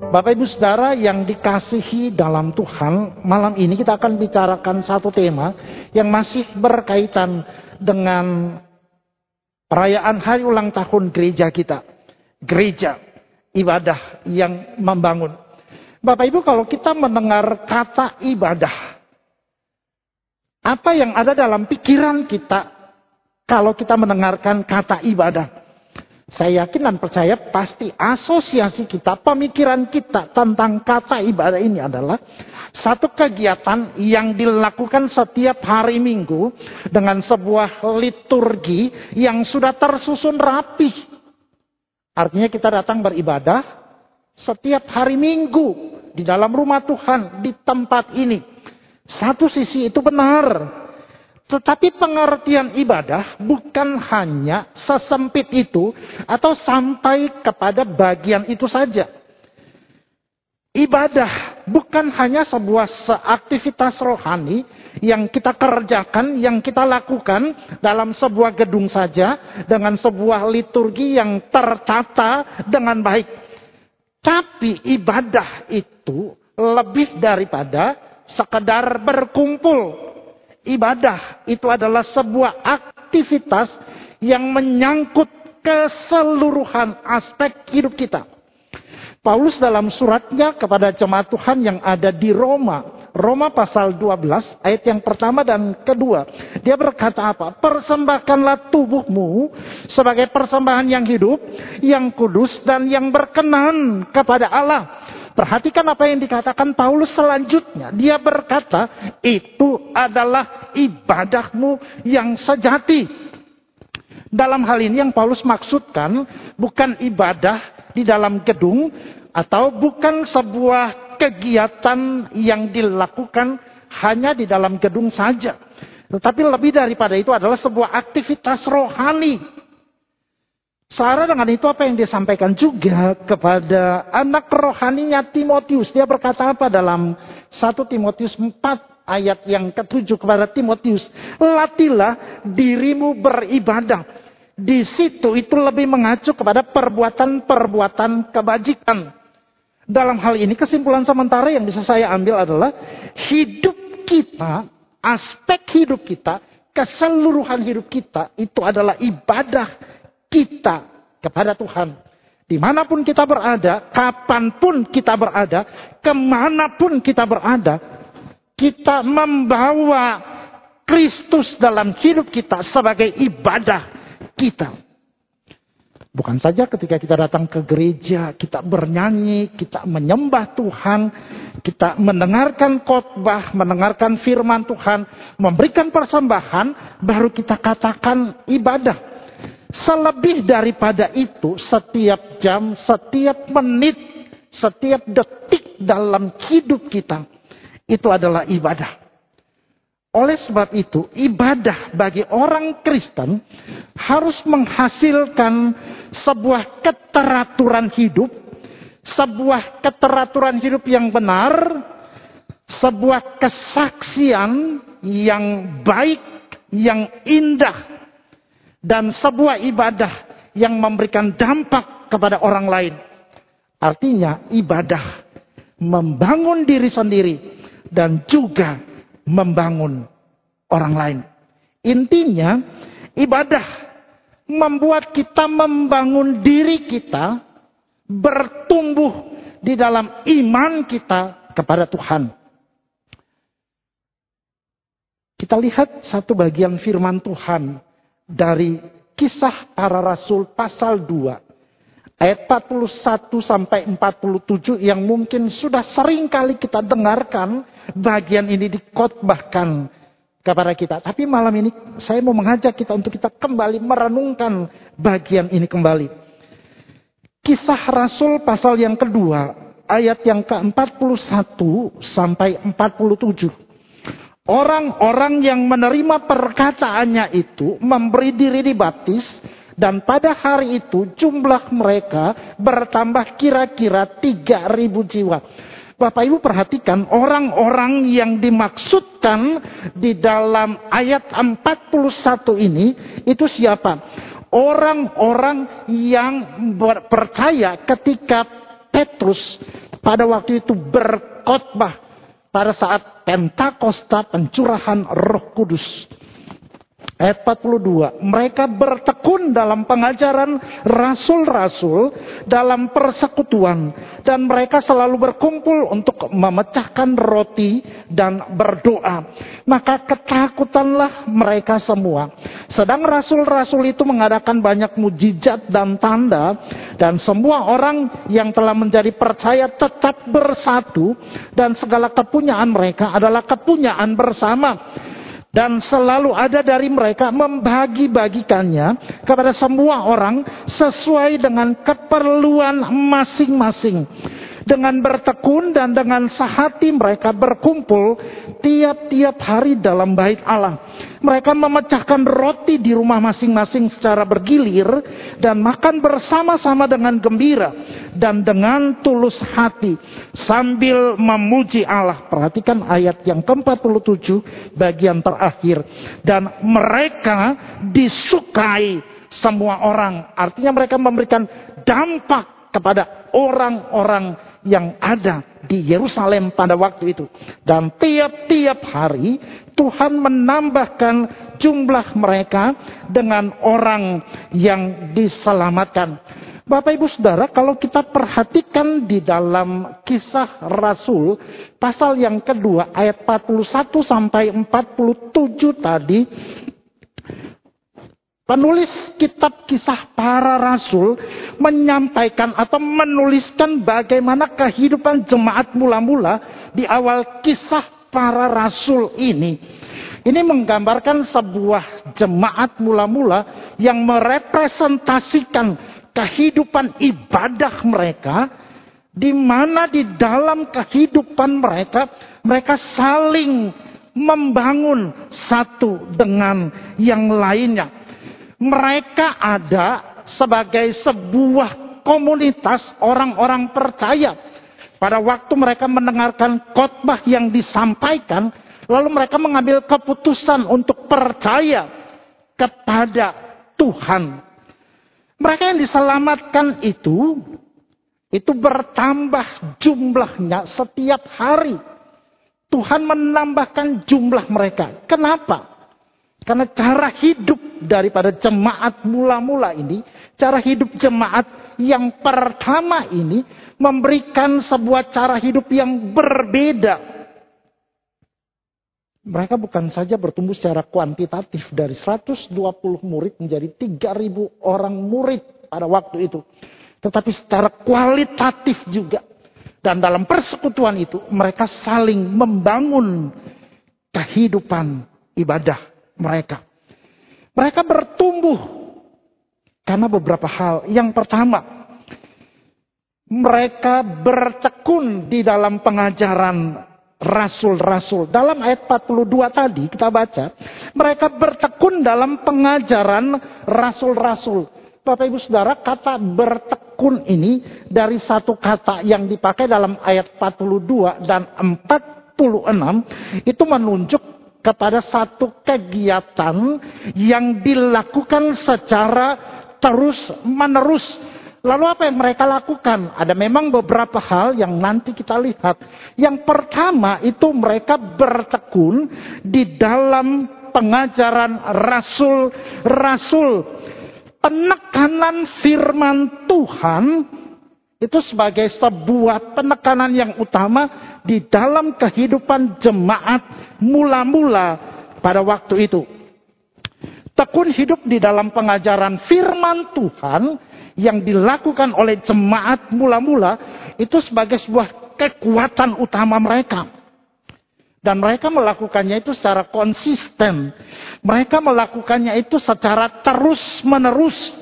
Bapak Ibu Saudara yang dikasihi dalam Tuhan, malam ini kita akan bicarakan satu tema yang masih berkaitan dengan perayaan hari ulang tahun gereja kita. Gereja, ibadah yang membangun. Bapak Ibu kalau kita mendengar kata ibadah, apa yang ada dalam pikiran kita kalau kita mendengarkan kata ibadah? Saya yakin dan percaya pasti asosiasi kita, pemikiran kita tentang kata ibadah ini adalah satu kegiatan yang dilakukan setiap hari minggu dengan sebuah liturgi yang sudah tersusun rapi. Artinya kita datang beribadah setiap hari minggu di dalam rumah Tuhan, di tempat ini. Satu sisi itu benar, tetapi pengertian ibadah bukan hanya sesempit itu atau sampai kepada bagian itu saja. Ibadah bukan hanya sebuah aktivitas rohani yang kita kerjakan, yang kita lakukan dalam sebuah gedung saja dengan sebuah liturgi yang tertata dengan baik. Tapi ibadah itu lebih daripada sekedar berkumpul ibadah itu adalah sebuah aktivitas yang menyangkut keseluruhan aspek hidup kita. Paulus dalam suratnya kepada jemaat Tuhan yang ada di Roma, Roma pasal 12 ayat yang pertama dan kedua. Dia berkata apa? Persembahkanlah tubuhmu sebagai persembahan yang hidup, yang kudus dan yang berkenan kepada Allah. Perhatikan apa yang dikatakan Paulus selanjutnya. Dia berkata, itu adalah ibadahmu yang sejati. Dalam hal ini yang Paulus maksudkan bukan ibadah di dalam gedung atau bukan sebuah kegiatan yang dilakukan hanya di dalam gedung saja. Tetapi lebih daripada itu adalah sebuah aktivitas rohani. Sarah dengan itu apa yang dia sampaikan juga kepada anak rohaninya Timotius. Dia berkata apa dalam 1 Timotius 4 ayat yang ketujuh kepada Timotius. Latilah dirimu beribadah di situ itu lebih mengacu kepada perbuatan-perbuatan kebajikan. Dalam hal ini kesimpulan sementara yang bisa saya ambil adalah hidup kita, aspek hidup kita, keseluruhan hidup kita itu adalah ibadah kita kepada Tuhan. Di mana pun kita berada, kapan pun kita berada, ke mana pun kita berada, kita membawa Kristus dalam hidup kita sebagai ibadah kita. Bukan saja ketika kita datang ke gereja, kita bernyanyi, kita menyembah Tuhan, kita mendengarkan khotbah, mendengarkan firman Tuhan, memberikan persembahan, baru kita katakan ibadah. Selebih daripada itu, setiap jam, setiap menit, setiap detik dalam hidup kita, itu adalah ibadah. Oleh sebab itu, ibadah bagi orang Kristen harus menghasilkan sebuah keteraturan hidup, sebuah keteraturan hidup yang benar, sebuah kesaksian yang baik, yang indah, dan sebuah ibadah yang memberikan dampak kepada orang lain. Artinya, ibadah membangun diri sendiri dan juga membangun orang lain. Intinya, ibadah membuat kita membangun diri kita bertumbuh di dalam iman kita kepada Tuhan. Kita lihat satu bagian firman Tuhan dari kisah para rasul pasal 2 ayat 41 sampai 47 yang mungkin sudah sering kali kita dengarkan bagian ini dikotbahkan kepada kita. Tapi malam ini saya mau mengajak kita untuk kita kembali merenungkan bagian ini kembali. Kisah Rasul pasal yang kedua, ayat yang ke-41 sampai 47. Orang-orang yang menerima perkataannya itu memberi diri dibaptis dan pada hari itu jumlah mereka bertambah kira-kira 3000 jiwa. Bapak Ibu perhatikan orang-orang yang dimaksudkan di dalam ayat 41 ini itu siapa? Orang-orang yang percaya ketika Petrus pada waktu itu berkhotbah pada saat Pentakosta pencurahan Roh Kudus. Ayat 42, mereka bertekun dalam pengajaran rasul-rasul dalam persekutuan. Dan mereka selalu berkumpul untuk memecahkan roti dan berdoa. Maka ketakutanlah mereka semua. Sedang rasul-rasul itu mengadakan banyak mujizat dan tanda. Dan semua orang yang telah menjadi percaya tetap bersatu. Dan segala kepunyaan mereka adalah kepunyaan bersama dan selalu ada dari mereka membagi-bagikannya kepada semua orang sesuai dengan keperluan masing-masing. Dengan bertekun dan dengan sehati mereka berkumpul tiap-tiap hari dalam bait Allah. Mereka memecahkan roti di rumah masing-masing secara bergilir dan makan bersama-sama dengan gembira dan dengan tulus hati sambil memuji Allah. Perhatikan ayat yang ke-47 bagian terakhir. Dan mereka disukai semua orang. Artinya mereka memberikan dampak kepada orang-orang yang ada di Yerusalem pada waktu itu. Dan tiap-tiap hari Tuhan menambahkan jumlah mereka dengan orang yang diselamatkan. Bapak Ibu Saudara, kalau kita perhatikan di dalam kisah Rasul, pasal yang kedua ayat 41 sampai 47 tadi, Penulis kitab kisah para rasul menyampaikan atau menuliskan bagaimana kehidupan jemaat mula-mula di awal kisah para rasul ini. Ini menggambarkan sebuah jemaat mula-mula yang merepresentasikan kehidupan ibadah mereka di mana di dalam kehidupan mereka mereka saling membangun satu dengan yang lainnya mereka ada sebagai sebuah komunitas orang-orang percaya. Pada waktu mereka mendengarkan khotbah yang disampaikan, lalu mereka mengambil keputusan untuk percaya kepada Tuhan. Mereka yang diselamatkan itu itu bertambah jumlahnya setiap hari. Tuhan menambahkan jumlah mereka. Kenapa? Karena cara hidup daripada jemaat mula-mula ini, cara hidup jemaat yang pertama ini memberikan sebuah cara hidup yang berbeda. Mereka bukan saja bertumbuh secara kuantitatif dari 120 murid menjadi 3000 orang murid pada waktu itu. Tetapi secara kualitatif juga. Dan dalam persekutuan itu mereka saling membangun kehidupan ibadah mereka. Mereka bertumbuh karena beberapa hal. Yang pertama, mereka bertekun di dalam pengajaran rasul-rasul. Dalam ayat 42 tadi kita baca, mereka bertekun dalam pengajaran rasul-rasul. Bapak Ibu Saudara, kata bertekun ini dari satu kata yang dipakai dalam ayat 42 dan 46 itu menunjuk kepada satu kegiatan yang dilakukan secara terus-menerus. Lalu apa yang mereka lakukan? Ada memang beberapa hal yang nanti kita lihat. Yang pertama itu mereka bertekun di dalam pengajaran rasul-rasul. Penekanan firman Tuhan itu sebagai sebuah penekanan yang utama di dalam kehidupan jemaat mula-mula pada waktu itu. Tekun hidup di dalam pengajaran firman Tuhan yang dilakukan oleh jemaat mula-mula itu sebagai sebuah kekuatan utama mereka. Dan mereka melakukannya itu secara konsisten. Mereka melakukannya itu secara terus-menerus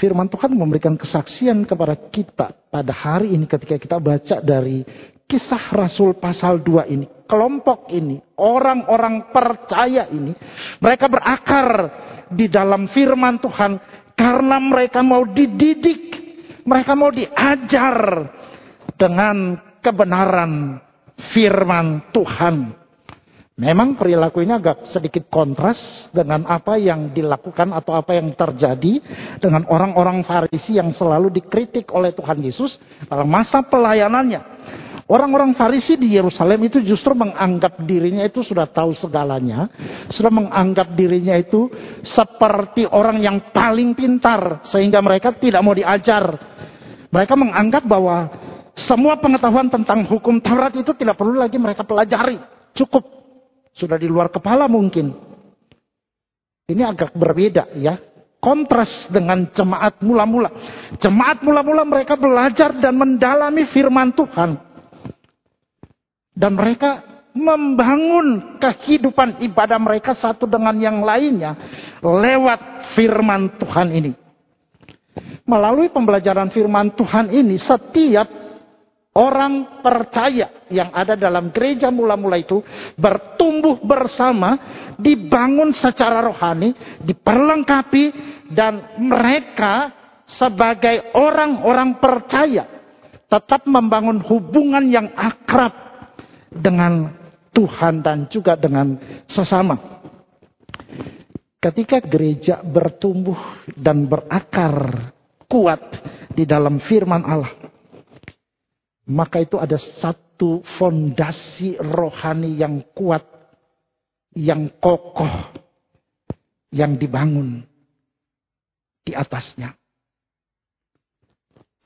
firman Tuhan memberikan kesaksian kepada kita pada hari ini ketika kita baca dari kisah Rasul pasal 2 ini. Kelompok ini, orang-orang percaya ini, mereka berakar di dalam firman Tuhan karena mereka mau dididik, mereka mau diajar dengan kebenaran firman Tuhan. Memang perilaku ini agak sedikit kontras dengan apa yang dilakukan atau apa yang terjadi dengan orang-orang Farisi yang selalu dikritik oleh Tuhan Yesus dalam masa pelayanannya. Orang-orang Farisi di Yerusalem itu justru menganggap dirinya itu sudah tahu segalanya, sudah menganggap dirinya itu seperti orang yang paling pintar sehingga mereka tidak mau diajar. Mereka menganggap bahwa semua pengetahuan tentang hukum Taurat itu tidak perlu lagi mereka pelajari, cukup sudah di luar kepala mungkin. Ini agak berbeda ya. Kontras dengan jemaat mula-mula. Jemaat mula-mula mereka belajar dan mendalami firman Tuhan. Dan mereka membangun kehidupan ibadah mereka satu dengan yang lainnya lewat firman Tuhan ini. Melalui pembelajaran firman Tuhan ini, setiap Orang percaya yang ada dalam gereja mula-mula itu bertumbuh bersama, dibangun secara rohani, diperlengkapi, dan mereka sebagai orang-orang percaya tetap membangun hubungan yang akrab dengan Tuhan dan juga dengan sesama. Ketika gereja bertumbuh dan berakar kuat di dalam firman Allah, maka itu ada satu fondasi rohani yang kuat, yang kokoh, yang dibangun di atasnya.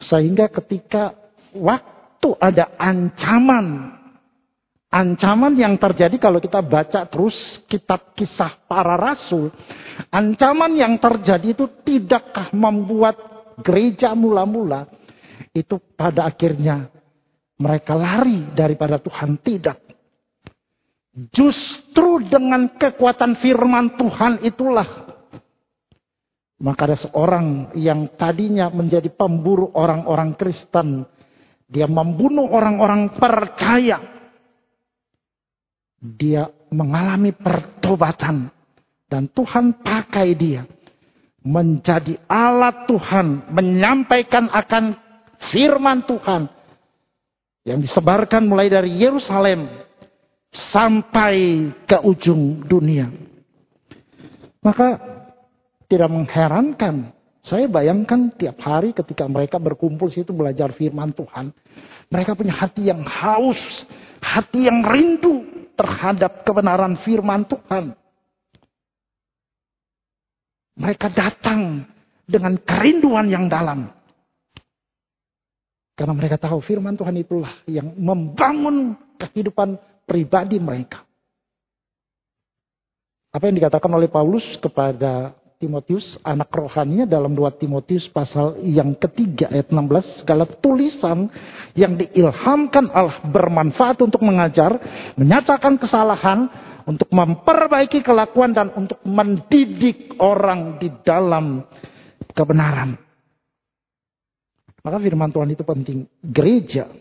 Sehingga ketika waktu ada ancaman, ancaman yang terjadi kalau kita baca terus kitab kisah para rasul, ancaman yang terjadi itu tidakkah membuat gereja mula-mula itu pada akhirnya mereka lari daripada Tuhan. Tidak. Justru dengan kekuatan firman Tuhan itulah. Maka ada seorang yang tadinya menjadi pemburu orang-orang Kristen. Dia membunuh orang-orang percaya. Dia mengalami pertobatan. Dan Tuhan pakai dia. Menjadi alat Tuhan. Menyampaikan akan firman Tuhan yang disebarkan mulai dari Yerusalem sampai ke ujung dunia. Maka tidak mengherankan. Saya bayangkan tiap hari ketika mereka berkumpul situ belajar firman Tuhan. Mereka punya hati yang haus, hati yang rindu terhadap kebenaran firman Tuhan. Mereka datang dengan kerinduan yang dalam. Karena mereka tahu firman Tuhan itulah yang membangun kehidupan pribadi mereka. Apa yang dikatakan oleh Paulus kepada Timotius, anak rohaninya dalam 2 Timotius pasal yang ketiga ayat 16, segala tulisan yang diilhamkan Allah bermanfaat untuk mengajar, menyatakan kesalahan, untuk memperbaiki kelakuan dan untuk mendidik orang di dalam kebenaran. Maka firman Tuhan itu penting. Gereja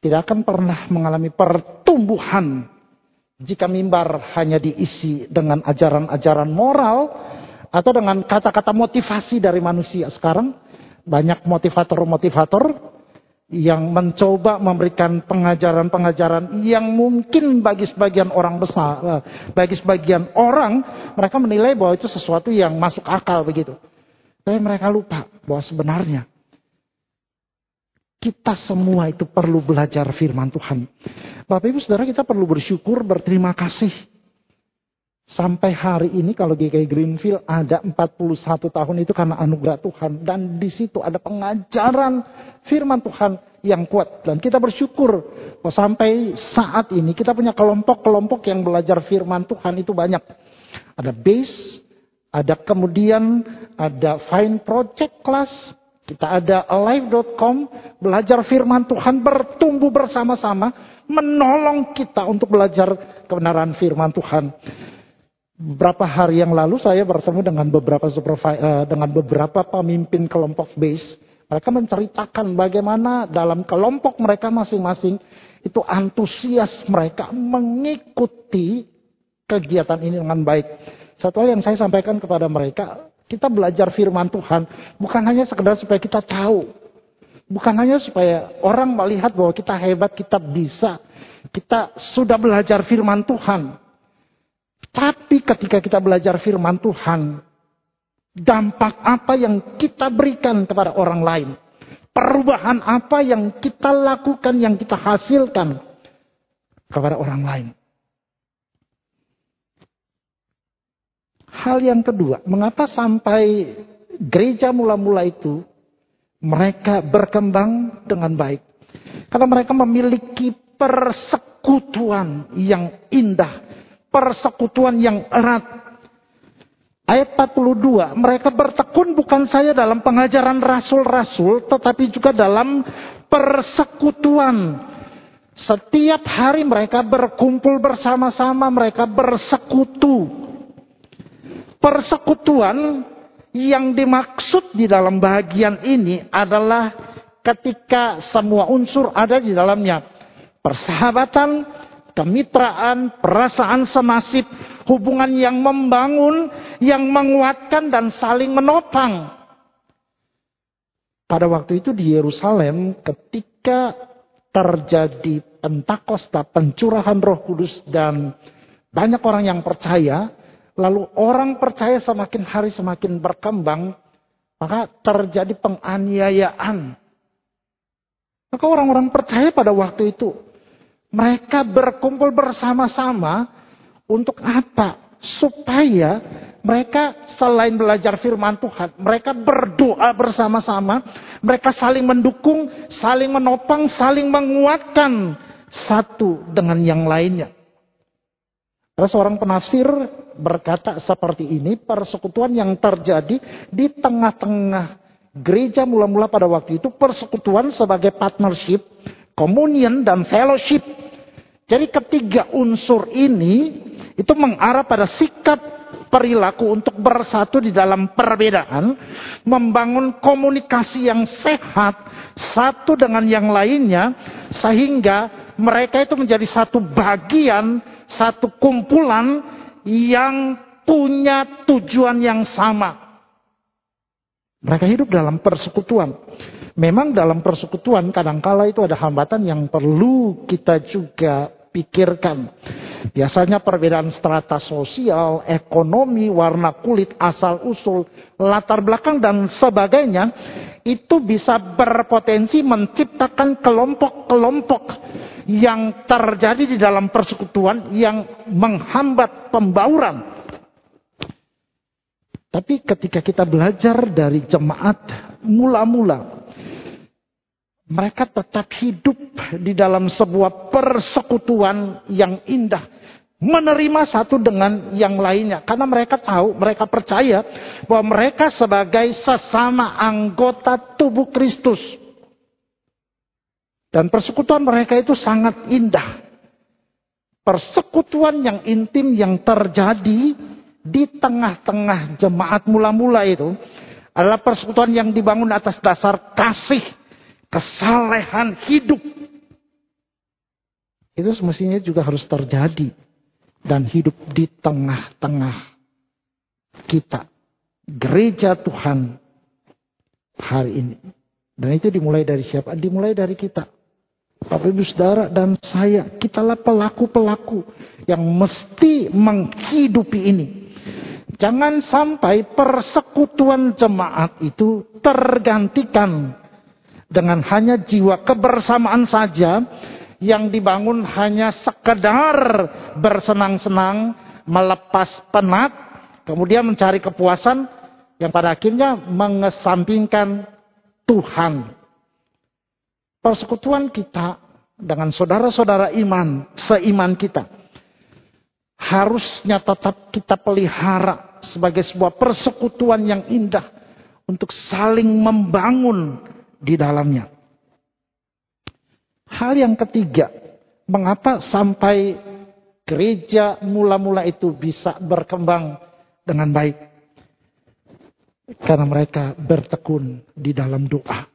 tidak akan pernah mengalami pertumbuhan jika mimbar hanya diisi dengan ajaran-ajaran moral atau dengan kata-kata motivasi dari manusia. Sekarang banyak motivator-motivator yang mencoba memberikan pengajaran-pengajaran yang mungkin bagi sebagian orang besar, eh, bagi sebagian orang mereka menilai bahwa itu sesuatu yang masuk akal begitu. Tapi mereka lupa bahwa sebenarnya kita semua itu perlu belajar firman Tuhan. Bapak Ibu Saudara kita perlu bersyukur, berterima kasih. Sampai hari ini kalau GKI Greenfield ada 41 tahun itu karena anugerah Tuhan. Dan di situ ada pengajaran firman Tuhan yang kuat. Dan kita bersyukur bahwa sampai saat ini kita punya kelompok-kelompok yang belajar firman Tuhan itu banyak. Ada base, ada kemudian ada fine project class, kita ada alive.com, belajar firman Tuhan, bertumbuh bersama-sama, menolong kita untuk belajar kebenaran firman Tuhan. Beberapa hari yang lalu saya bertemu dengan beberapa uh, dengan beberapa pemimpin kelompok base. Mereka menceritakan bagaimana dalam kelompok mereka masing-masing itu antusias mereka mengikuti kegiatan ini dengan baik. Satu hal yang saya sampaikan kepada mereka, kita belajar firman Tuhan bukan hanya sekedar supaya kita tahu. Bukan hanya supaya orang melihat bahwa kita hebat, kita bisa. Kita sudah belajar firman Tuhan. Tapi ketika kita belajar firman Tuhan, dampak apa yang kita berikan kepada orang lain? Perubahan apa yang kita lakukan, yang kita hasilkan kepada orang lain? Hal yang kedua, mengapa sampai gereja mula-mula itu mereka berkembang dengan baik? Karena mereka memiliki persekutuan yang indah, persekutuan yang erat. Ayat 42, mereka bertekun bukan saja dalam pengajaran rasul-rasul, tetapi juga dalam persekutuan. Setiap hari mereka berkumpul bersama-sama, mereka bersekutu. Persekutuan yang dimaksud di dalam bagian ini adalah ketika semua unsur ada di dalamnya. Persahabatan, kemitraan, perasaan senasib, hubungan yang membangun, yang menguatkan dan saling menopang. Pada waktu itu di Yerusalem ketika terjadi Pentakosta, pencurahan Roh Kudus dan banyak orang yang percaya, lalu orang percaya semakin hari semakin berkembang, maka terjadi penganiayaan. Maka orang-orang percaya pada waktu itu mereka berkumpul bersama-sama untuk apa? Supaya mereka selain belajar firman Tuhan, mereka berdoa bersama-sama, mereka saling mendukung, saling menopang, saling menguatkan satu dengan yang lainnya. Ada seorang penafsir berkata seperti ini, persekutuan yang terjadi di tengah-tengah gereja mula-mula pada waktu itu, persekutuan sebagai partnership, communion, dan fellowship. Jadi ketiga unsur ini itu mengarah pada sikap perilaku untuk bersatu di dalam perbedaan, membangun komunikasi yang sehat satu dengan yang lainnya sehingga mereka itu menjadi satu bagian, satu kumpulan yang punya tujuan yang sama. Mereka hidup dalam persekutuan. Memang dalam persekutuan kadangkala itu ada hambatan yang perlu kita juga pikirkan. Biasanya perbedaan strata sosial, ekonomi, warna kulit, asal usul, latar belakang dan sebagainya itu bisa berpotensi menciptakan kelompok-kelompok yang terjadi di dalam persekutuan yang menghambat pembauran. Tapi ketika kita belajar dari jemaat mula-mula mereka tetap hidup di dalam sebuah persekutuan yang indah. Menerima satu dengan yang lainnya. Karena mereka tahu, mereka percaya bahwa mereka sebagai sesama anggota tubuh Kristus. Dan persekutuan mereka itu sangat indah. Persekutuan yang intim yang terjadi di tengah-tengah jemaat mula-mula itu adalah persekutuan yang dibangun atas dasar kasih kesalehan hidup. Itu semestinya juga harus terjadi dan hidup di tengah-tengah kita. Gereja Tuhan hari ini. Dan itu dimulai dari siapa? Dimulai dari kita. Bapak Ibu Saudara dan saya, kitalah pelaku-pelaku yang mesti menghidupi ini. Jangan sampai persekutuan jemaat itu tergantikan dengan hanya jiwa kebersamaan saja yang dibangun hanya sekedar bersenang-senang, melepas penat, kemudian mencari kepuasan yang pada akhirnya mengesampingkan Tuhan. Persekutuan kita dengan saudara-saudara iman, seiman kita, harusnya tetap kita pelihara sebagai sebuah persekutuan yang indah untuk saling membangun di dalamnya. Hal yang ketiga, mengapa sampai gereja mula-mula itu bisa berkembang dengan baik? Karena mereka bertekun di dalam doa.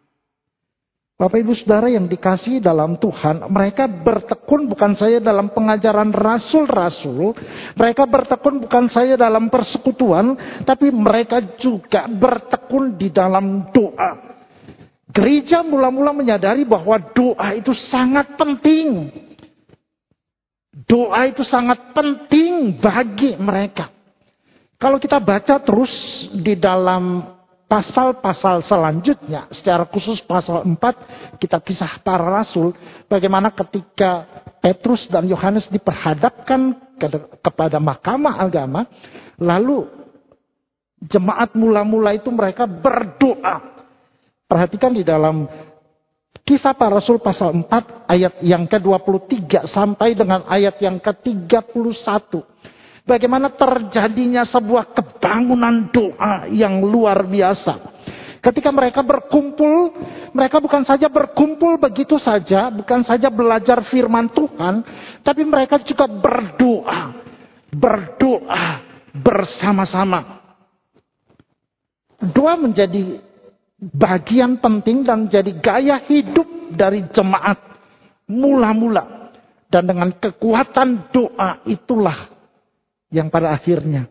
Bapak ibu saudara yang dikasih dalam Tuhan, mereka bertekun bukan saja dalam pengajaran rasul-rasul, mereka bertekun bukan saja dalam persekutuan, tapi mereka juga bertekun di dalam doa. Gereja mula-mula menyadari bahwa doa itu sangat penting. Doa itu sangat penting bagi mereka. Kalau kita baca terus di dalam pasal-pasal selanjutnya, secara khusus pasal 4, kita kisah para rasul, bagaimana ketika Petrus dan Yohanes diperhadapkan ke, kepada mahkamah agama, lalu jemaat mula-mula itu mereka berdoa. Perhatikan di dalam kisah para rasul pasal 4 ayat yang ke-23 sampai dengan ayat yang ke-31. Bagaimana terjadinya sebuah kebangunan doa yang luar biasa. Ketika mereka berkumpul, mereka bukan saja berkumpul begitu saja, bukan saja belajar firman Tuhan, tapi mereka juga berdoa. Berdoa bersama-sama. Doa menjadi bagian penting dan jadi gaya hidup dari jemaat mula-mula. Dan dengan kekuatan doa itulah yang pada akhirnya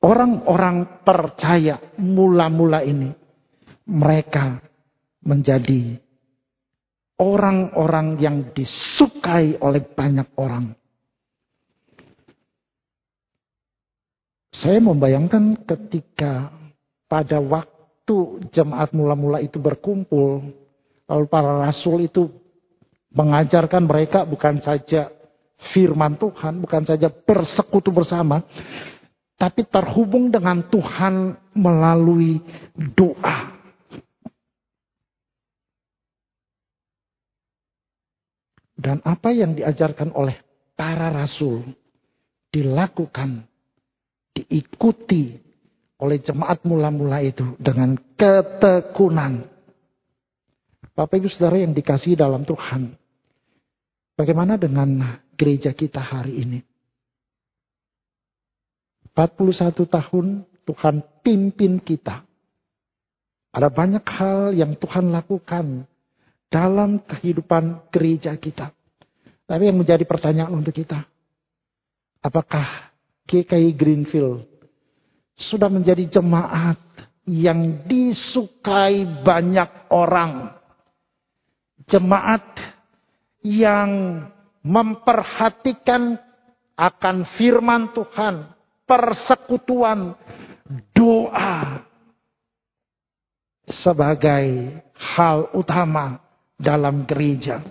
orang-orang percaya mula-mula ini mereka menjadi orang-orang yang disukai oleh banyak orang. Saya membayangkan ketika pada waktu jemaat mula-mula itu berkumpul, lalu para rasul itu mengajarkan mereka bukan saja firman Tuhan, bukan saja bersekutu bersama, tapi terhubung dengan Tuhan melalui doa. Dan apa yang diajarkan oleh para rasul dilakukan, diikuti oleh jemaat mula-mula itu dengan ketekunan. Bapak Ibu Saudara yang dikasih dalam Tuhan. Bagaimana dengan gereja kita hari ini? 41 tahun Tuhan pimpin kita. Ada banyak hal yang Tuhan lakukan dalam kehidupan gereja kita. Tapi yang menjadi pertanyaan untuk kita, apakah GKI Greenfield sudah menjadi jemaat yang disukai banyak orang? Jemaat yang memperhatikan akan firman Tuhan, persekutuan, doa sebagai hal utama dalam gereja.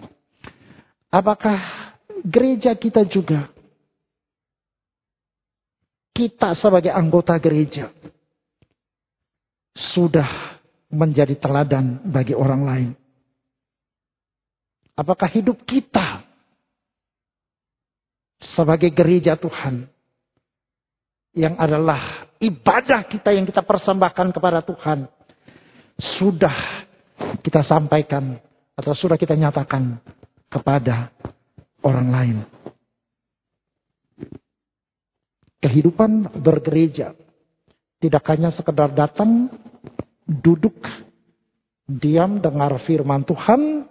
Apakah gereja kita juga kita sebagai anggota gereja sudah menjadi teladan bagi orang lain? Apakah hidup kita sebagai gereja Tuhan yang adalah ibadah kita yang kita persembahkan kepada Tuhan sudah kita sampaikan atau sudah kita nyatakan kepada orang lain. Kehidupan bergereja tidak hanya sekedar datang, duduk, diam dengar firman Tuhan,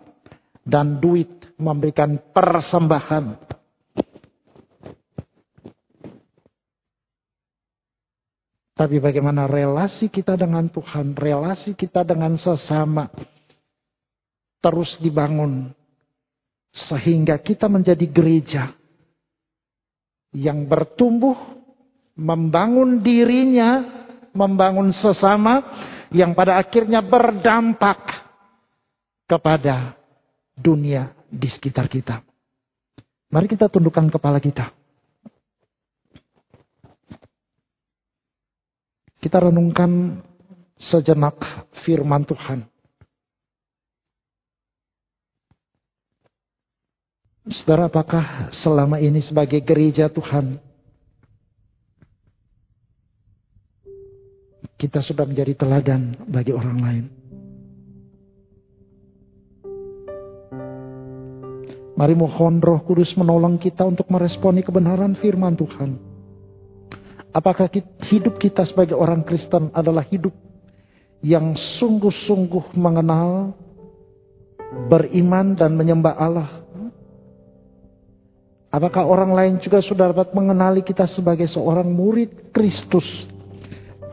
dan duit memberikan persembahan. Tapi bagaimana relasi kita dengan Tuhan, relasi kita dengan sesama terus dibangun sehingga kita menjadi gereja yang bertumbuh, membangun dirinya, membangun sesama yang pada akhirnya berdampak kepada dunia di sekitar kita. Mari kita tundukkan kepala kita. Kita renungkan sejenak firman Tuhan. Saudara, apakah selama ini sebagai gereja Tuhan kita sudah menjadi teladan bagi orang lain? Mari mohon roh kudus menolong kita untuk meresponi kebenaran firman Tuhan. Apakah hidup kita sebagai orang Kristen adalah hidup yang sungguh-sungguh mengenal, beriman dan menyembah Allah? Apakah orang lain juga sudah dapat mengenali kita sebagai seorang murid Kristus,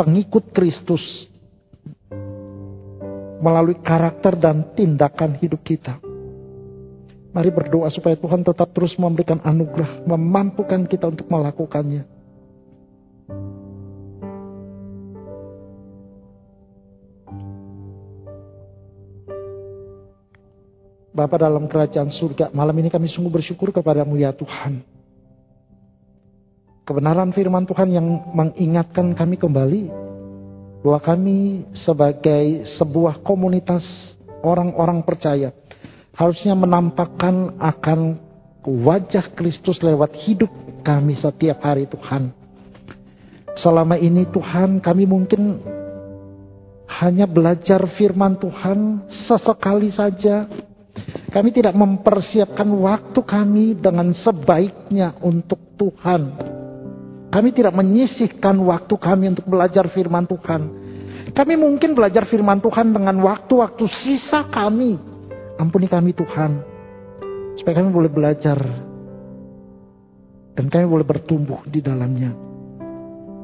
pengikut Kristus, melalui karakter dan tindakan hidup kita? Mari berdoa supaya Tuhan tetap terus memberikan anugerah, memampukan kita untuk melakukannya. Bapa dalam kerajaan surga, malam ini kami sungguh bersyukur kepadamu ya Tuhan. Kebenaran firman Tuhan yang mengingatkan kami kembali bahwa kami sebagai sebuah komunitas orang-orang percaya harusnya menampakkan akan wajah Kristus lewat hidup kami setiap hari Tuhan. Selama ini Tuhan kami mungkin hanya belajar firman Tuhan sesekali saja kami tidak mempersiapkan waktu kami dengan sebaiknya untuk Tuhan. Kami tidak menyisihkan waktu kami untuk belajar firman Tuhan. Kami mungkin belajar firman Tuhan dengan waktu-waktu sisa kami. Ampuni kami Tuhan. Supaya kami boleh belajar. Dan kami boleh bertumbuh di dalamnya.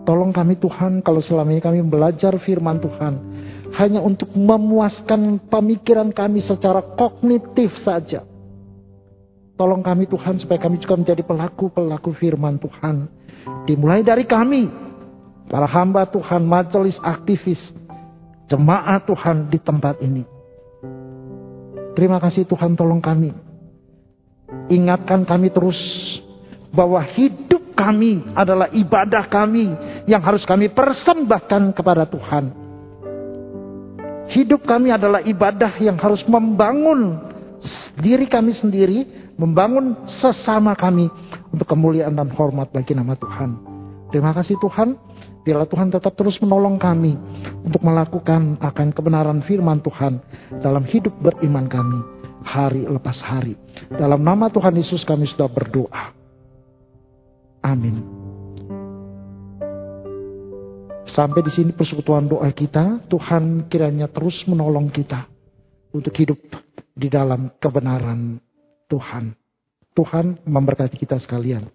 Tolong kami Tuhan kalau selama ini kami belajar firman Tuhan hanya untuk memuaskan pemikiran kami secara kognitif saja. Tolong kami Tuhan supaya kami juga menjadi pelaku-pelaku firman Tuhan. Dimulai dari kami, para hamba Tuhan, majelis aktivis, jemaat Tuhan di tempat ini. Terima kasih Tuhan tolong kami. Ingatkan kami terus bahwa hidup kami adalah ibadah kami yang harus kami persembahkan kepada Tuhan. Hidup kami adalah ibadah yang harus membangun diri kami sendiri, membangun sesama kami untuk kemuliaan dan hormat bagi nama Tuhan. Terima kasih Tuhan, biarlah Tuhan tetap terus menolong kami untuk melakukan akan kebenaran firman Tuhan dalam hidup beriman kami hari lepas hari. Dalam nama Tuhan Yesus kami sudah berdoa. Amin. Sampai di sini persekutuan doa kita, Tuhan kiranya terus menolong kita untuk hidup di dalam kebenaran Tuhan. Tuhan memberkati kita sekalian.